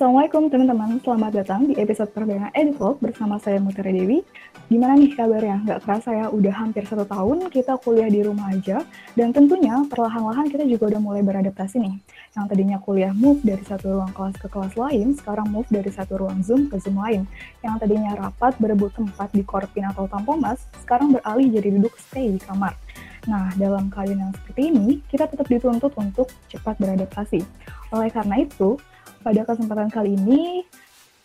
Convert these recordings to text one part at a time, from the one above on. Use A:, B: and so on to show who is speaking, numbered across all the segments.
A: Assalamualaikum teman-teman, selamat datang di episode perdana Edivlog bersama saya Mutiara Dewi. Gimana nih kabarnya? Gak kerasa ya, udah hampir satu tahun kita kuliah di rumah aja, dan tentunya perlahan-lahan kita juga udah mulai beradaptasi nih. Yang tadinya kuliah move dari satu ruang kelas ke kelas lain, sekarang move dari satu ruang Zoom ke Zoom lain. Yang tadinya rapat berebut tempat di Korpin atau Tampomas, sekarang beralih jadi duduk stay di kamar. Nah, dalam keadaan yang seperti ini, kita tetap dituntut untuk cepat beradaptasi. Oleh karena itu, pada kesempatan kali ini,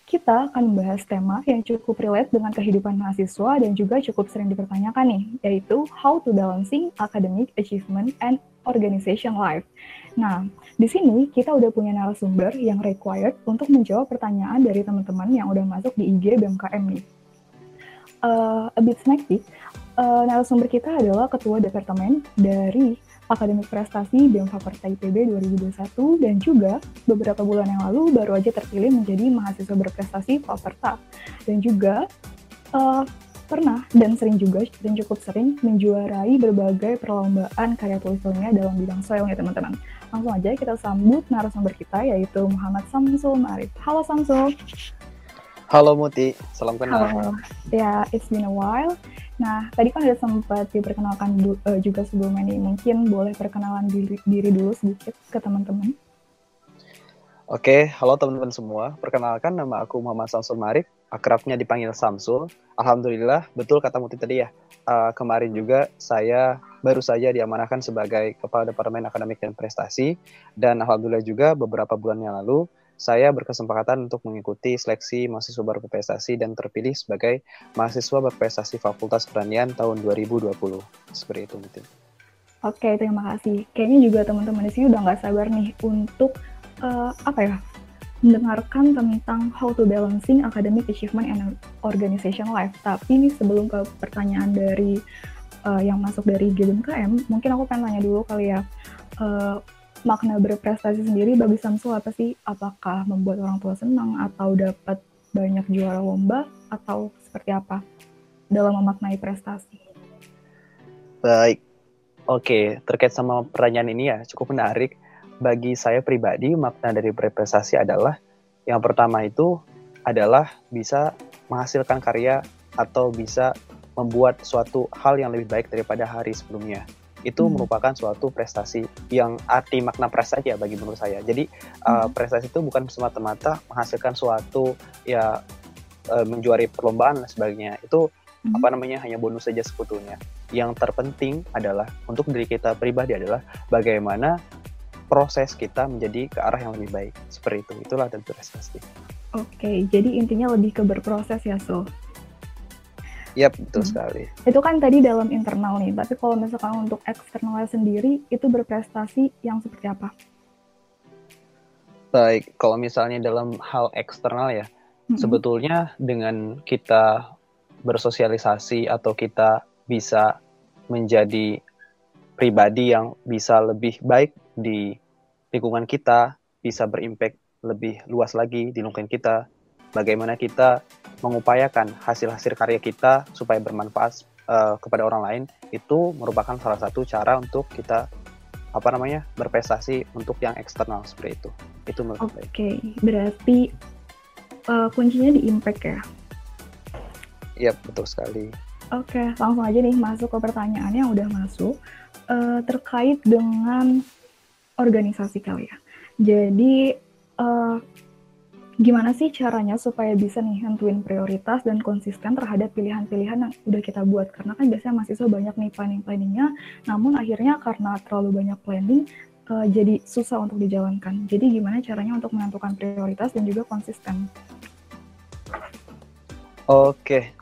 A: kita akan membahas tema yang cukup relate dengan kehidupan mahasiswa dan juga cukup sering dipertanyakan nih, yaitu how to balancing academic achievement and organization life. Nah, di sini kita udah punya narasumber yang required untuk menjawab pertanyaan dari teman-teman yang udah masuk di IG BMKM nih. Uh, a bit snack uh, narasumber kita adalah Ketua Departemen dari akademik prestasi BEM Fakultas IPB 2021 dan juga beberapa bulan yang lalu baru aja terpilih menjadi mahasiswa berprestasi Faperta dan juga uh, pernah dan sering juga dan cukup sering menjuarai berbagai perlombaan karya tulis ilmiah dalam bidang soil ya teman-teman. Langsung aja kita sambut narasumber kita yaitu Muhammad Samsul Marif. Halo Samsul.
B: Halo Muti, salam kenal.
A: Halo. Ya, it's been a while. Nah, tadi kan udah sempat diperkenalkan uh, juga sebelumnya nih. Mungkin boleh perkenalan diri, diri dulu sedikit ke teman-teman.
B: Oke, halo teman-teman semua. Perkenalkan nama aku Muhammad Samsul Marif, akrabnya dipanggil Samsul. Alhamdulillah, betul kata Muti tadi ya. Uh, kemarin juga saya baru saja diamanahkan sebagai Kepala Departemen Akademik dan Prestasi. Dan Alhamdulillah juga beberapa bulan yang lalu saya berkesempatan untuk mengikuti seleksi mahasiswa berprestasi dan terpilih sebagai mahasiswa berprestasi Fakultas Pertanian tahun 2020. Seperti itu mungkin.
A: Oke, terima kasih. Kayaknya juga teman-teman di sini udah nggak sabar nih untuk uh, apa ya mendengarkan tentang how to balancing academic achievement and organization life. Tapi ini sebelum ke pertanyaan dari uh, yang masuk dari GBMKM, mungkin aku pengen tanya dulu kali ya. Uh, makna berprestasi sendiri bagi Samsul apa sih? Apakah membuat orang tua senang atau dapat banyak juara lomba atau seperti apa dalam memaknai prestasi?
B: Baik, oke terkait sama pertanyaan ini ya cukup menarik. Bagi saya pribadi makna dari berprestasi adalah yang pertama itu adalah bisa menghasilkan karya atau bisa membuat suatu hal yang lebih baik daripada hari sebelumnya itu hmm. merupakan suatu prestasi yang arti makna prestasi ya bagi menurut saya. Jadi uh, prestasi itu bukan semata-mata menghasilkan suatu ya uh, menjuari perlombaan dan sebagainya. Itu hmm. apa namanya hanya bonus saja sebetulnya. Yang terpenting adalah untuk diri kita pribadi adalah bagaimana proses kita menjadi ke arah yang lebih baik. Seperti itu. Itulah tentu prestasi.
A: Oke, jadi intinya lebih ke berproses ya, So.
B: Yap, betul hmm. sekali.
A: Itu kan tadi dalam internal nih, tapi kalau misalkan untuk eksternalnya sendiri, itu berprestasi yang seperti apa?
B: Baik, kalau misalnya dalam hal eksternal ya, hmm. sebetulnya dengan kita bersosialisasi atau kita bisa menjadi pribadi yang bisa lebih baik di lingkungan kita, bisa berimpact lebih luas lagi di lingkungan kita, bagaimana kita mengupayakan hasil-hasil karya kita supaya bermanfaat uh, kepada orang lain itu merupakan salah satu cara untuk kita apa namanya berprestasi untuk yang eksternal seperti itu. Itu menurut
A: Oke okay. berarti uh, kuncinya di impact ya?
B: Iya betul sekali.
A: Oke okay, langsung aja nih masuk ke pertanyaan yang udah masuk. Uh, terkait dengan organisasi kali ya jadi uh, gimana sih caranya supaya bisa nih nentuin prioritas dan konsisten terhadap pilihan-pilihan yang udah kita buat? Karena kan biasanya mahasiswa banyak nih planning-planningnya namun akhirnya karena terlalu banyak planning uh, jadi susah untuk dijalankan. Jadi gimana caranya untuk menentukan prioritas dan juga konsisten?
B: Oke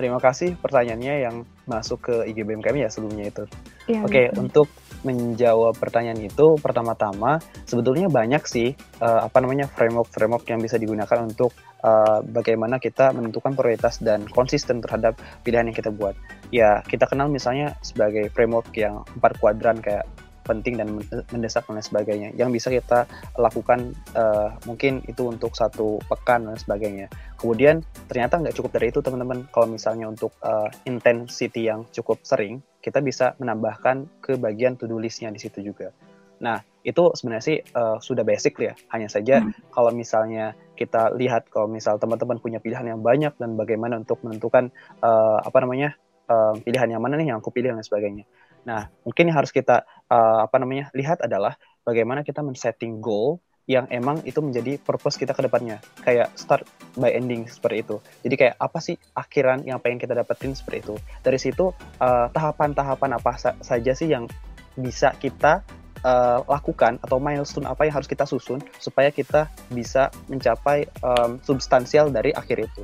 B: terima kasih pertanyaannya yang masuk ke IGBM kami ya sebelumnya itu ya, Oke betul. untuk menjawab pertanyaan itu pertama-tama sebetulnya banyak sih uh, apa namanya framework-framework yang bisa digunakan untuk uh, bagaimana kita menentukan prioritas dan konsisten terhadap pilihan yang kita buat. Ya, kita kenal misalnya sebagai framework yang empat kuadran kayak penting dan mendesak dan lain sebagainya yang bisa kita lakukan uh, mungkin itu untuk satu pekan dan sebagainya kemudian ternyata nggak cukup dari itu teman-teman kalau misalnya untuk uh, intensity yang cukup sering kita bisa menambahkan ke bagian to do listnya di situ juga nah itu sebenarnya sih uh, sudah basic ya. Hanya saja hmm. kalau misalnya kita lihat kalau misal teman-teman punya pilihan yang banyak dan bagaimana untuk menentukan uh, apa namanya uh, pilihan yang mana nih yang aku pilih dan sebagainya. Nah, mungkin yang harus kita uh, apa namanya lihat adalah bagaimana kita men-setting goal yang emang itu menjadi purpose kita ke depannya. Kayak start by ending seperti itu. Jadi kayak apa sih akhiran yang pengen kita dapetin seperti itu. Dari situ eh, tahapan-tahapan apa sa saja sih yang bisa kita uh, lakukan atau milestone apa yang harus kita susun supaya kita bisa mencapai um, substansial dari akhir itu.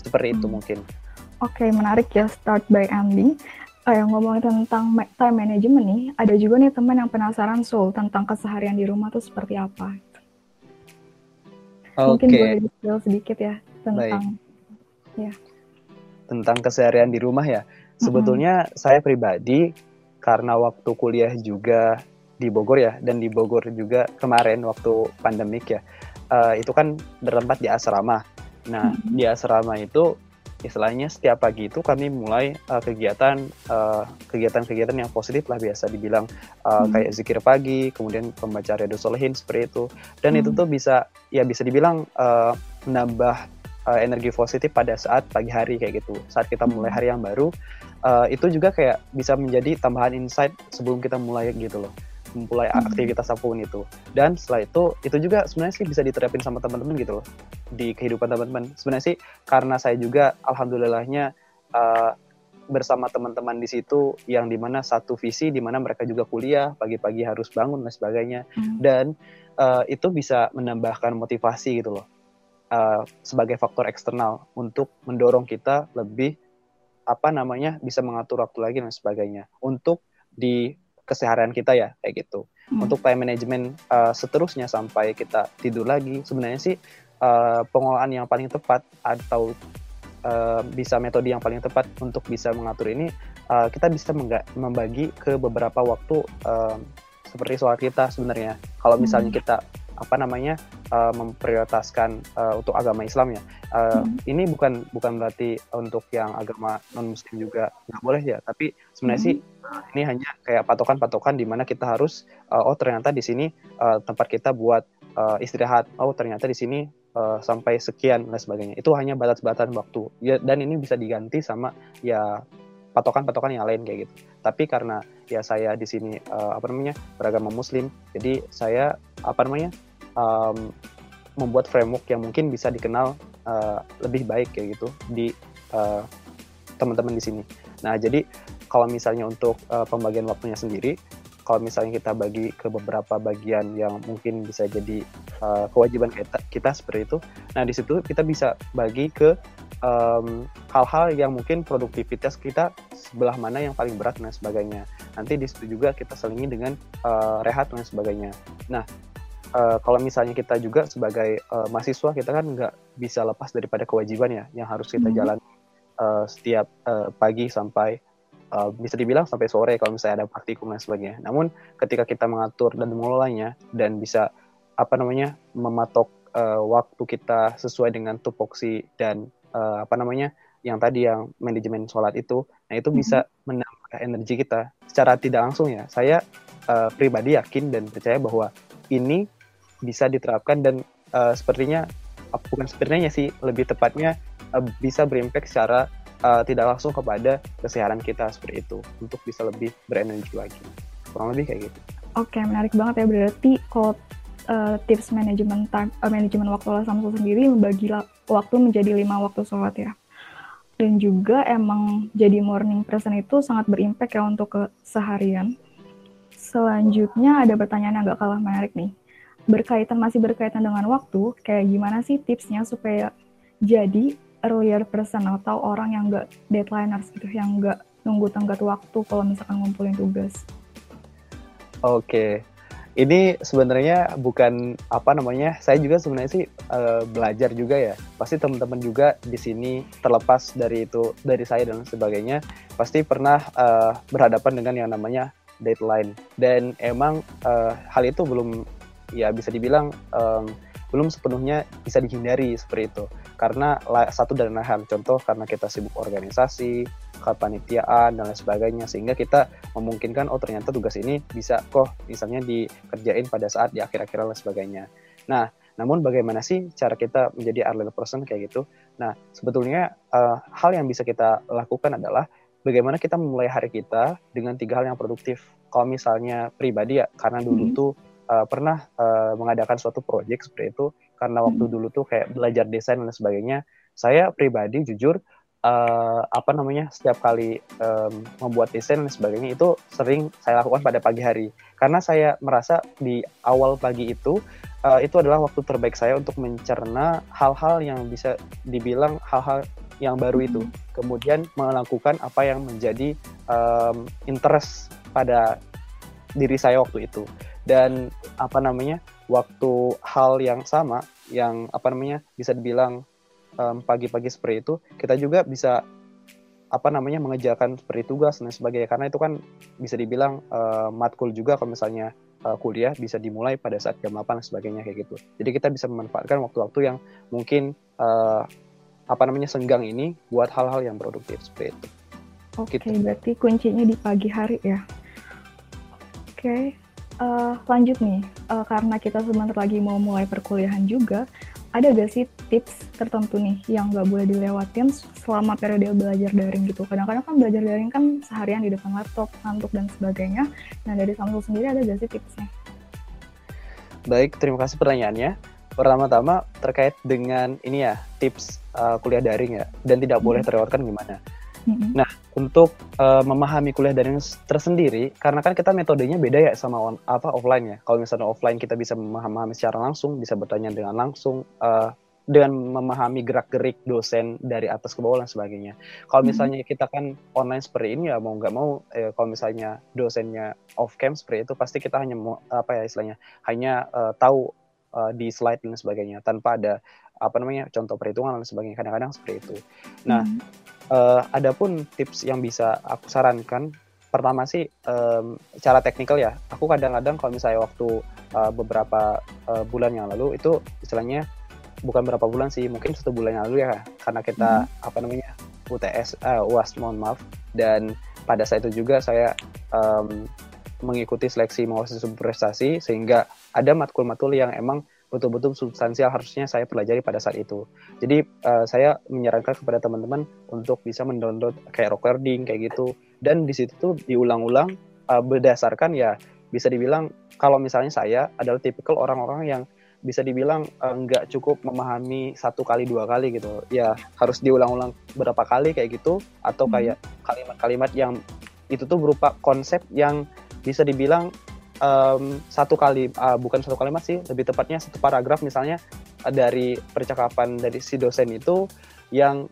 B: Seperti hmm. itu mungkin.
A: Oke, okay, menarik ya start by ending. Uh, yang ngomongin tentang time management nih, ada juga nih teman yang penasaran soul tentang keseharian di rumah tuh seperti apa. Mungkin boleh detail sedikit ya tentang Baik. ya.
B: Tentang keseharian di rumah ya. Sebetulnya mm-hmm. saya pribadi karena waktu kuliah juga di Bogor ya dan di Bogor juga kemarin waktu pandemik ya. Uh, itu kan bertempat di asrama. Nah, mm-hmm. di asrama itu istilahnya setiap pagi itu kami mulai uh, kegiatan uh, kegiatan-kegiatan yang positif lah biasa dibilang uh, hmm. kayak zikir pagi kemudian pembaca redo solehin seperti itu dan hmm. itu tuh bisa ya bisa dibilang uh, menambah uh, energi positif pada saat pagi hari kayak gitu saat kita hmm. mulai hari yang baru uh, itu juga kayak bisa menjadi tambahan insight sebelum kita mulai gitu loh memulai hmm. aktivitas apa pun itu dan setelah itu itu juga sebenarnya sih bisa diterapin sama teman-teman gitu loh di kehidupan teman-teman sebenarnya sih karena saya juga alhamdulillahnya uh, bersama teman-teman di situ yang di mana satu visi di mana mereka juga kuliah pagi-pagi harus bangun dan sebagainya hmm. dan uh, itu bisa menambahkan motivasi gitu loh uh, sebagai faktor eksternal untuk mendorong kita lebih apa namanya bisa mengatur waktu lagi dan sebagainya untuk di keseharian kita ya kayak gitu. Hmm. Untuk time management uh, seterusnya sampai kita tidur lagi sebenarnya sih uh, pengolahan yang paling tepat atau uh, bisa metode yang paling tepat untuk bisa mengatur ini uh, kita bisa membagi ke beberapa waktu uh, seperti sholat kita sebenarnya. Kalau misalnya hmm. kita apa namanya uh, memprioritaskan uh, untuk agama Islam ya. Uh, hmm. Ini bukan bukan berarti untuk yang agama non Muslim juga nggak boleh ya. Tapi sebenarnya hmm. sih ini hanya kayak patokan-patokan di mana kita harus uh, oh ternyata di sini uh, tempat kita buat uh, istirahat. Oh ternyata di sini uh, sampai sekian dan sebagainya. Itu hanya batas-batasan waktu. Ya dan ini bisa diganti sama ya patokan-patokan yang lain kayak gitu. Tapi karena ya saya di sini uh, apa namanya beragama Muslim, jadi saya apa namanya um, membuat framework yang mungkin bisa dikenal uh, lebih baik kayak gitu di uh, teman-teman di sini. Nah, jadi kalau misalnya untuk uh, pembagian waktunya sendiri, kalau misalnya kita bagi ke beberapa bagian yang mungkin bisa jadi uh, kewajiban kita, kita seperti itu, nah di situ kita bisa bagi ke hal-hal um, yang mungkin produktivitas kita sebelah mana yang paling berat dan sebagainya. Nanti di situ juga kita selingi dengan uh, rehat dan sebagainya. Nah, uh, kalau misalnya kita juga sebagai uh, mahasiswa kita kan nggak bisa lepas daripada kewajiban ya yang harus kita hmm. jalani uh, setiap uh, pagi sampai uh, bisa dibilang sampai sore kalau misalnya ada praktikum dan sebagainya. Namun ketika kita mengatur dan mengelolanya dan bisa apa namanya mematok uh, waktu kita sesuai dengan tupoksi dan uh, apa namanya yang tadi yang manajemen sholat itu, nah itu bisa hmm. menambah energi kita secara tidak langsung ya. Saya uh, pribadi yakin dan percaya bahwa ini bisa diterapkan dan uh, sepertinya bukan sepertinya sih lebih tepatnya uh, bisa berimpact secara uh, tidak langsung kepada kesehatan kita seperti itu untuk bisa lebih berenergi lagi kurang lebih kayak gitu.
A: Oke menarik banget ya berarti kalau uh, tips manajemen time uh, manajemen waktu lah Samsul sendiri membagi waktu menjadi lima waktu sholat ya dan juga emang jadi morning person itu sangat berimpact ya untuk keseharian. Selanjutnya ada pertanyaan yang agak kalah menarik nih berkaitan masih berkaitan dengan waktu, kayak gimana sih tipsnya supaya jadi earlier person atau orang yang nggak deadlineers gitu, yang nggak nunggu tenggat waktu kalau misalkan ngumpulin tugas.
B: Oke, ini sebenarnya bukan apa namanya, saya juga sebenarnya sih uh, belajar juga ya. Pasti teman-teman juga di sini terlepas dari itu, dari saya dan sebagainya, pasti pernah uh, berhadapan dengan yang namanya deadline. Dan emang uh, hal itu belum ya bisa dibilang um, belum sepenuhnya bisa dihindari seperti itu karena satu dan lain hal. Contoh karena kita sibuk organisasi kepanitiaan dan lain sebagainya. Sehingga kita memungkinkan oh ternyata tugas ini bisa kok misalnya dikerjain pada saat di akhir-akhir dan lain sebagainya. Nah namun bagaimana sih cara kita menjadi early person kayak gitu? Nah sebetulnya uh, hal yang bisa kita lakukan adalah bagaimana kita memulai hari kita dengan tiga hal yang produktif. Kalau misalnya pribadi ya karena dulu hmm. tuh uh, pernah uh, mengadakan suatu proyek seperti itu karena waktu hmm. dulu tuh kayak belajar desain dan sebagainya saya pribadi jujur uh, apa namanya setiap kali um, membuat desain dan sebagainya itu sering saya lakukan pada pagi hari karena saya merasa di awal pagi itu uh, itu adalah waktu terbaik saya untuk mencerna hal-hal yang bisa dibilang hal-hal yang baru itu hmm. kemudian melakukan apa yang menjadi um, interest pada diri saya waktu itu dan apa namanya waktu hal yang sama yang apa namanya bisa dibilang pagi-pagi um, seperti itu kita juga bisa apa namanya mengejarkan seperti tugas dan sebagainya karena itu kan bisa dibilang uh, matkul juga kalau misalnya uh, kuliah bisa dimulai pada saat jam 8 dan sebagainya kayak gitu. Jadi kita bisa memanfaatkan waktu-waktu yang mungkin uh, apa namanya senggang ini buat hal-hal yang produktif seperti itu.
A: Oke, okay, gitu. berarti kuncinya di pagi hari ya. Oke. Okay uh, lanjut nih, uh, karena kita sebentar lagi mau mulai perkuliahan juga, ada gak sih tips tertentu nih yang gak boleh dilewatin selama periode belajar daring gitu? Kadang-kadang kan belajar daring kan seharian di depan laptop, ngantuk dan sebagainya. Nah dari Samsul sendiri ada gak sih tipsnya?
B: Baik, terima kasih pertanyaannya. Pertama-tama terkait dengan ini ya, tips uh, kuliah daring ya, dan tidak boleh hmm. terlewatkan gimana? Hmm Nah, untuk uh, memahami kuliah daring tersendiri, karena kan kita metodenya beda ya sama on, apa offline ya. Kalau misalnya offline kita bisa memahami secara langsung, bisa bertanya dengan langsung, uh, dengan memahami gerak-gerik dosen dari atas ke bawah dan sebagainya. Kalau misalnya kita kan online seperti ini ya mau nggak mau, eh, kalau misalnya dosennya off cam seperti itu, pasti kita hanya mau apa ya istilahnya, hanya uh, tahu uh, di slide dan sebagainya tanpa ada apa namanya contoh perhitungan dan sebagainya. Kadang-kadang seperti itu. Nah. hmm Uh, adapun tips yang bisa aku sarankan, pertama sih um, cara teknikal ya. Aku kadang-kadang kalau misalnya waktu uh, beberapa uh, bulan yang lalu itu istilahnya bukan berapa bulan sih, mungkin satu bulan yang lalu ya, karena kita hmm. apa namanya UTS, uh, UAS mohon maaf, dan pada saat itu juga saya um, mengikuti seleksi mahasiswa berprestasi sehingga ada matkul-matkul yang emang betul-betul substansial harusnya saya pelajari pada saat itu. Jadi uh, saya menyarankan kepada teman-teman untuk bisa mendownload kayak recording kayak gitu dan di situ tuh diulang-ulang uh, berdasarkan ya bisa dibilang kalau misalnya saya adalah tipikal orang-orang yang bisa dibilang uh, nggak cukup memahami satu kali dua kali gitu ya harus diulang-ulang berapa kali kayak gitu atau hmm. kayak kalimat-kalimat yang itu tuh berupa konsep yang bisa dibilang um, satu kali uh, bukan satu kalimat sih lebih tepatnya satu paragraf misalnya uh, dari percakapan dari si dosen itu yang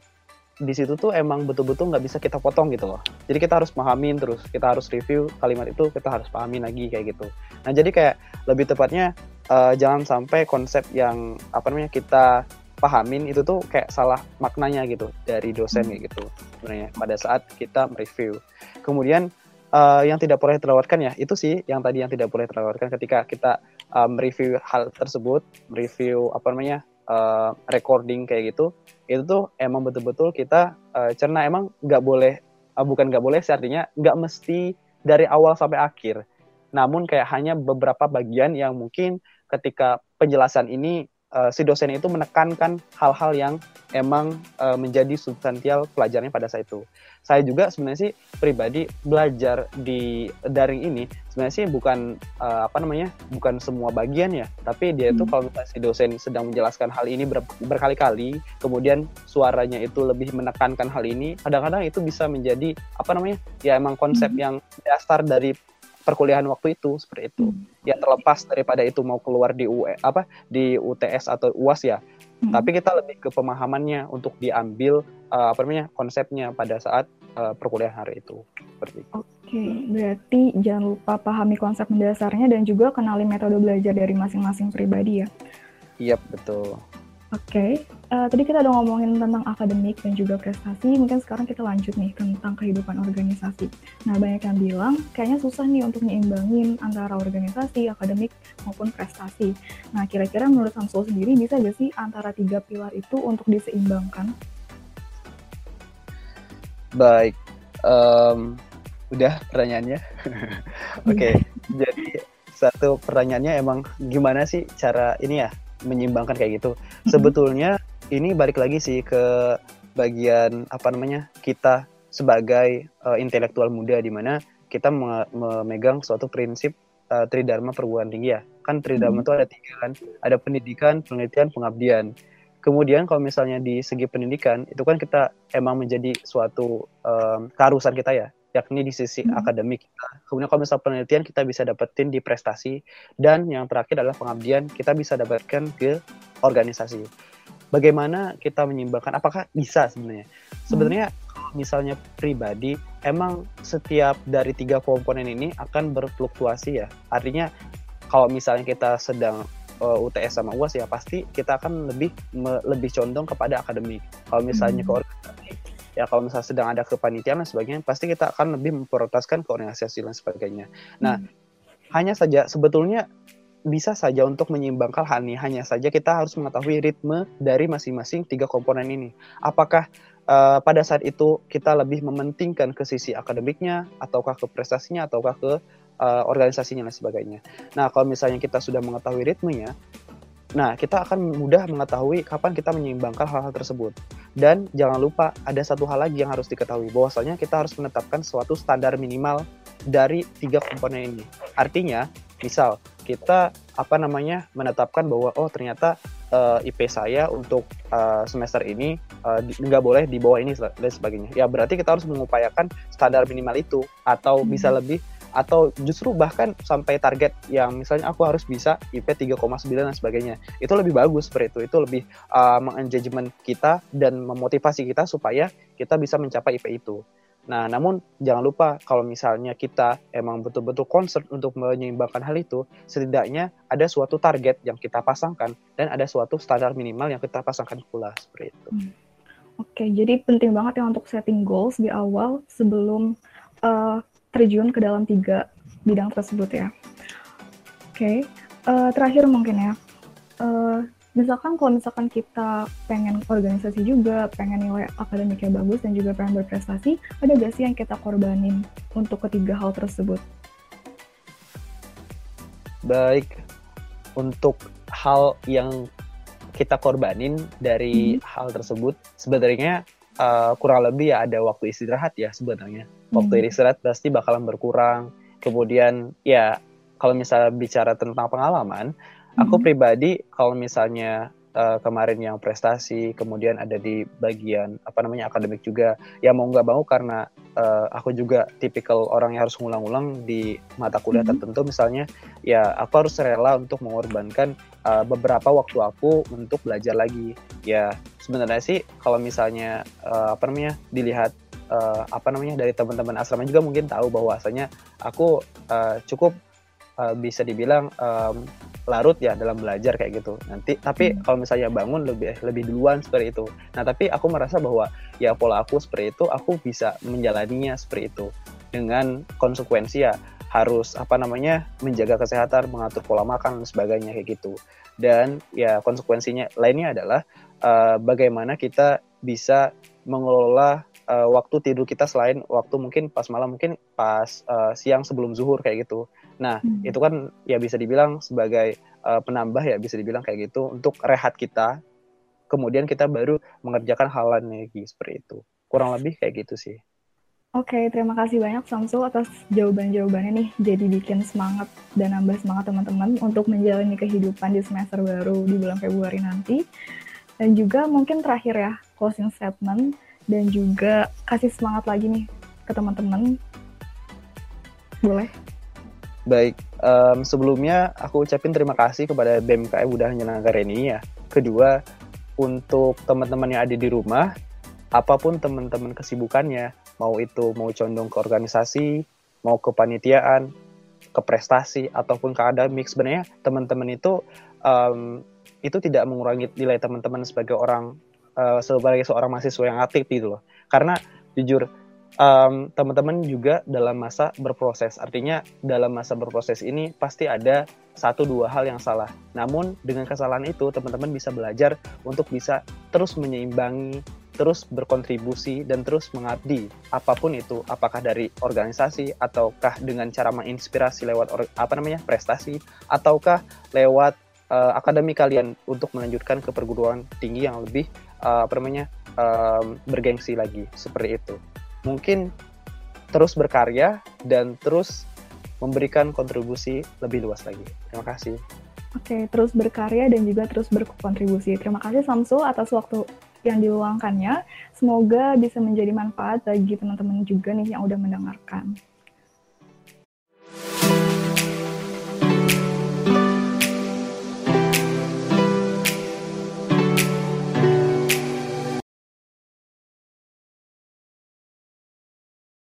B: di situ tuh emang betul-betul nggak bisa kita potong gitu loh. Jadi kita harus pahamin terus, kita harus review kalimat itu, kita harus pahamin lagi kayak gitu. Nah jadi kayak lebih tepatnya uh, jangan sampai konsep yang apa namanya kita pahamin itu tuh kayak salah maknanya gitu dari dosen gitu sebenarnya pada saat kita mereview. Kemudian uh, yang tidak boleh terlewatkan ya itu sih yang tadi yang tidak boleh terlewatkan ketika kita um, review hal tersebut review apa namanya uh, recording kayak gitu itu tuh emang betul-betul kita uh, cerna. Emang nggak boleh uh, bukan nggak boleh sih artinya nggak mesti dari awal sampai akhir. Namun kayak hanya beberapa bagian yang mungkin ketika penjelasan ini uh, si dosen itu menekankan hal-hal yang emang uh, menjadi substansial pelajarannya pada saat itu. Saya juga sebenarnya sih pribadi belajar di daring ini sebenarnya sih bukan uh, apa namanya bukan semua bagian ya, tapi dia itu hmm. kalau misalnya si dosen sedang menjelaskan hal ini ber berkali-kali, kemudian suaranya itu lebih menekankan hal ini, kadang-kadang itu bisa menjadi apa namanya ya emang konsep hmm. yang dasar dari perkuliahan waktu itu seperti itu. Hmm. Ya terlepas daripada itu mau keluar di UE apa di UTS atau UAS ya. Hmm. Tapi kita lebih ke pemahamannya untuk diambil uh, apa namanya konsepnya pada saat uh, perkuliahan hari itu. Seperti itu.
A: Oke, berarti jangan lupa pahami konsep mendasarnya dan juga kenali metode belajar dari masing-masing pribadi ya.
B: Iya, betul.
A: Oke, uh, tadi kita udah ngomongin tentang akademik dan juga prestasi, mungkin sekarang kita lanjut nih tentang kehidupan organisasi. Nah, banyak yang bilang kayaknya susah nih untuk nyimbangin antara organisasi, akademik, maupun prestasi. Nah, kira-kira menurut Samsul sendiri bisa gak sih antara tiga pilar itu untuk diseimbangkan?
B: Baik, um, udah pertanyaannya. Oke, okay, jadi satu pertanyaannya emang gimana sih cara ini ya menyimbangkan kayak gitu. Mm-hmm. Sebetulnya ini balik lagi sih ke bagian apa namanya kita sebagai uh, intelektual muda di mana kita memegang suatu prinsip uh, tridharma perguruan tinggi ya. Kan tridharma itu mm-hmm. ada tiga kan, ada pendidikan, penelitian, pengabdian. Kemudian kalau misalnya di segi pendidikan itu kan kita emang menjadi suatu um, keharusan kita ya yakni di sisi hmm. akademik kita. Kemudian kalau misal penelitian kita bisa dapetin di prestasi dan yang terakhir adalah pengabdian kita bisa dapatkan ke organisasi. Bagaimana kita menyimbangkan? Apakah bisa sebenarnya? Sebenarnya hmm. misalnya pribadi emang setiap dari tiga komponen ini akan berfluktuasi ya. Artinya kalau misalnya kita sedang uh, eh, UTS sama UAS ya pasti kita akan lebih me, lebih condong kepada akademik. Kalau misalnya hmm. ke ya kalau misalnya sedang ada kepanitiaan dan sebagainya pasti kita akan lebih memprioritaskan koordinasi dan sebagainya. Nah hmm. hanya saja sebetulnya bisa saja untuk menyeimbangkan hal ini hanya saja kita harus mengetahui ritme dari masing-masing tiga komponen ini. Apakah uh, pada saat itu kita lebih mementingkan ke sisi akademiknya ataukah ke prestasinya ataukah ke uh, organisasinya dan sebagainya. Nah kalau misalnya kita sudah mengetahui ritmenya Nah, kita akan mudah mengetahui kapan kita menyeimbangkan hal-hal tersebut. Dan jangan lupa ada satu hal lagi yang harus diketahui, bahwasanya kita harus menetapkan suatu standar minimal dari tiga komponen ini. Artinya, misal kita apa namanya menetapkan bahwa oh ternyata uh, eh, IP saya untuk uh, semester ini uh, nggak boleh di bawah ini dan sebagainya. Ya berarti kita harus mengupayakan standar minimal itu atau bisa hmm. lebih atau justru bahkan sampai target yang misalnya aku harus bisa IP 3,9 dan sebagainya itu lebih bagus seperti itu itu lebih uh, mengengagement kita dan memotivasi kita supaya kita bisa mencapai IP itu Nah, namun jangan lupa kalau misalnya kita emang betul-betul concern untuk menyeimbangkan hal itu, setidaknya ada suatu target yang kita pasangkan dan ada suatu standar minimal yang kita pasangkan pula seperti itu. Hmm.
A: Oke, jadi penting banget ya untuk setting goals di awal sebelum uh, terjun ke dalam tiga bidang tersebut ya. Oke, okay. uh, eh, terakhir mungkin ya, uh, misalkan kalau misalkan kita pengen organisasi juga, pengen nilai akademiknya bagus dan juga pengen berprestasi, ada gak sih yang kita korbanin untuk ketiga hal tersebut?
B: Baik, untuk hal yang kita korbanin dari hmm. hal tersebut, sebenarnya uh, kurang lebih ya ada waktu istirahat ya sebenarnya waktu hmm. istirahat pasti bakalan berkurang kemudian ya kalau misalnya bicara tentang pengalaman hmm. aku pribadi kalau misalnya uh, kemarin yang prestasi kemudian ada di bagian apa namanya akademik juga ya mau nggak mau karena uh, aku juga tipikal orang yang harus ngulang-ulang di mata kuliah hmm. tertentu misalnya ya aku harus rela untuk mengorbankan uh, beberapa waktu aku untuk belajar lagi ya sebenarnya sih kalau misalnya uh, apa namanya dilihat uh, apa namanya dari teman-teman asrama juga mungkin tahu bahwasanya aku uh, cukup uh, bisa dibilang um, larut ya dalam belajar kayak gitu. Nanti tapi hmm. kalau misalnya bangun lebih lebih duluan seperti itu. Nah tapi aku merasa bahwa ya pola aku seperti itu aku bisa menjalaninya seperti itu. Dengan konsekuensi ya harus apa namanya menjaga kesehatan mengatur pola makan dan sebagainya kayak gitu. Dan ya konsekuensinya lainnya adalah uh, bagaimana kita bisa mengelola uh, waktu tidur kita selain waktu mungkin pas malam mungkin pas uh, siang sebelum zuhur kayak gitu. Nah hmm. itu kan ya bisa dibilang sebagai uh, penambah ya bisa dibilang kayak gitu untuk rehat kita. Kemudian kita baru mengerjakan hal lain lagi seperti itu. Kurang lebih kayak gitu sih.
A: Oke, terima kasih banyak Samsul atas jawaban-jawabannya nih. Jadi bikin semangat dan nambah semangat teman-teman untuk menjalani kehidupan di semester baru di bulan Februari nanti. Dan juga mungkin terakhir ya, closing statement dan juga kasih semangat lagi nih ke teman-teman. Boleh?
B: Baik, um, sebelumnya aku ucapin terima kasih kepada BMKM udah menyelenggarakan ini ya. Kedua, untuk teman-teman yang ada di rumah, apa pun teman-teman kesibukannya, mau itu mau condong ke organisasi, mau ke panitiaan, ke prestasi ataupun ke akademik, sebenarnya teman-teman itu um, itu tidak mengurangi nilai teman-teman sebagai orang uh, sebagai seorang mahasiswa yang aktif gitu loh. Karena jujur um, teman-teman juga dalam masa berproses. Artinya dalam masa berproses ini pasti ada satu dua hal yang salah. Namun dengan kesalahan itu teman-teman bisa belajar untuk bisa terus menyeimbangi, terus berkontribusi dan terus mengabdi apa pun itu, apakah dari organisasi ataukah dengan cara menginspirasi lewat apa namanya prestasi ataukah lewat uh, akademi kalian untuk melanjutkan ke perguruan tinggi yang lebih uh, apa namanya um, bergengsi lagi seperti itu mungkin terus berkarya dan terus memberikan kontribusi lebih luas lagi. Terima kasih.
A: Oke, terus berkarya dan juga terus berkontribusi. Terima kasih Samsul atas waktu yang diluangkannya. Semoga bisa menjadi manfaat bagi teman-teman juga nih yang udah mendengarkan.